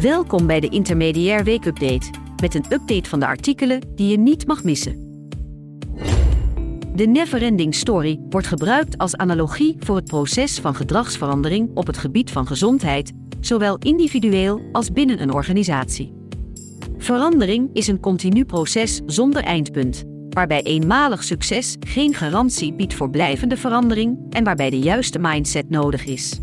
Welkom bij de Intermediair Weekupdate, met een update van de artikelen die je niet mag missen. De Neverending Story wordt gebruikt als analogie voor het proces van gedragsverandering op het gebied van gezondheid, zowel individueel als binnen een organisatie. Verandering is een continu proces zonder eindpunt, waarbij eenmalig succes geen garantie biedt voor blijvende verandering en waarbij de juiste mindset nodig is.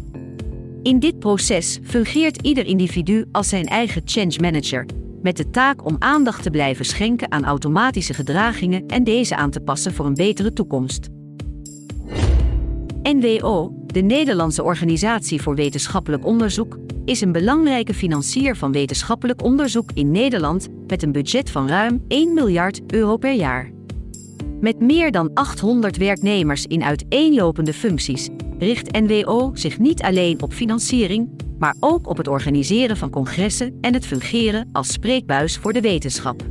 In dit proces fungeert ieder individu als zijn eigen change manager, met de taak om aandacht te blijven schenken aan automatische gedragingen en deze aan te passen voor een betere toekomst. NWO, de Nederlandse Organisatie voor Wetenschappelijk Onderzoek, is een belangrijke financier van wetenschappelijk onderzoek in Nederland met een budget van ruim 1 miljard euro per jaar. Met meer dan 800 werknemers in uiteenlopende functies richt NWO zich niet alleen op financiering, maar ook op het organiseren van congressen en het fungeren als spreekbuis voor de wetenschap.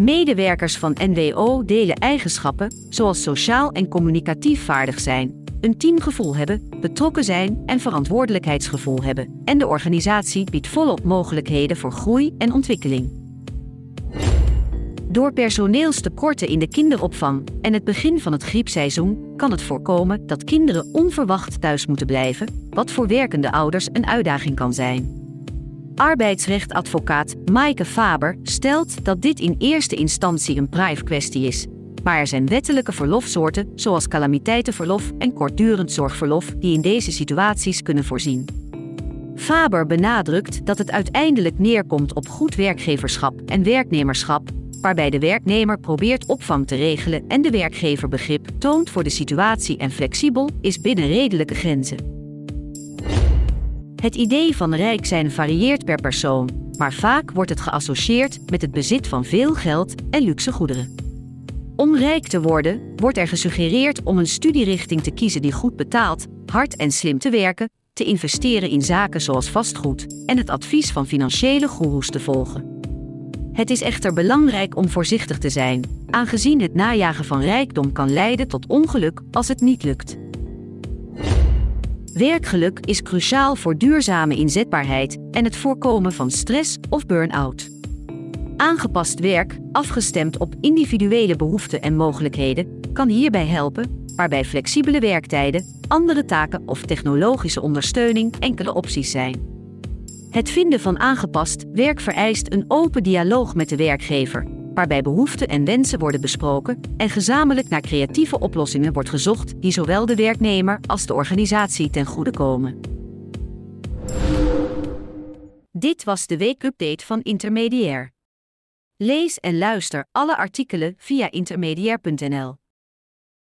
Medewerkers van NWO delen eigenschappen zoals sociaal en communicatief vaardig zijn, een teamgevoel hebben, betrokken zijn en verantwoordelijkheidsgevoel hebben. En de organisatie biedt volop mogelijkheden voor groei en ontwikkeling. Door personeelstekorten in de kinderopvang en het begin van het griepseizoen kan het voorkomen dat kinderen onverwacht thuis moeten blijven, wat voor werkende ouders een uitdaging kan zijn. Arbeidsrechtadvocaat Maaike Faber stelt dat dit in eerste instantie een prive-kwestie is, maar er zijn wettelijke verlofsoorten zoals calamiteitenverlof en kortdurend zorgverlof die in deze situaties kunnen voorzien. Faber benadrukt dat het uiteindelijk neerkomt op goed werkgeverschap en werknemerschap waarbij de werknemer probeert opvang te regelen en de werkgever begrip toont voor de situatie en flexibel is binnen redelijke grenzen. Het idee van rijk zijn varieert per persoon, maar vaak wordt het geassocieerd met het bezit van veel geld en luxe goederen. Om rijk te worden, wordt er gesuggereerd om een studierichting te kiezen die goed betaalt, hard en slim te werken, te investeren in zaken zoals vastgoed en het advies van financiële goeroes te volgen. Het is echter belangrijk om voorzichtig te zijn, aangezien het najagen van rijkdom kan leiden tot ongeluk als het niet lukt. Werkgeluk is cruciaal voor duurzame inzetbaarheid en het voorkomen van stress of burn-out. Aangepast werk, afgestemd op individuele behoeften en mogelijkheden, kan hierbij helpen, waarbij flexibele werktijden, andere taken of technologische ondersteuning enkele opties zijn. Het vinden van aangepast werk vereist een open dialoog met de werkgever, waarbij behoeften en wensen worden besproken en gezamenlijk naar creatieve oplossingen wordt gezocht die zowel de werknemer als de organisatie ten goede komen. Dit was de weekupdate van Intermediair. Lees en luister alle artikelen via intermediair.nl.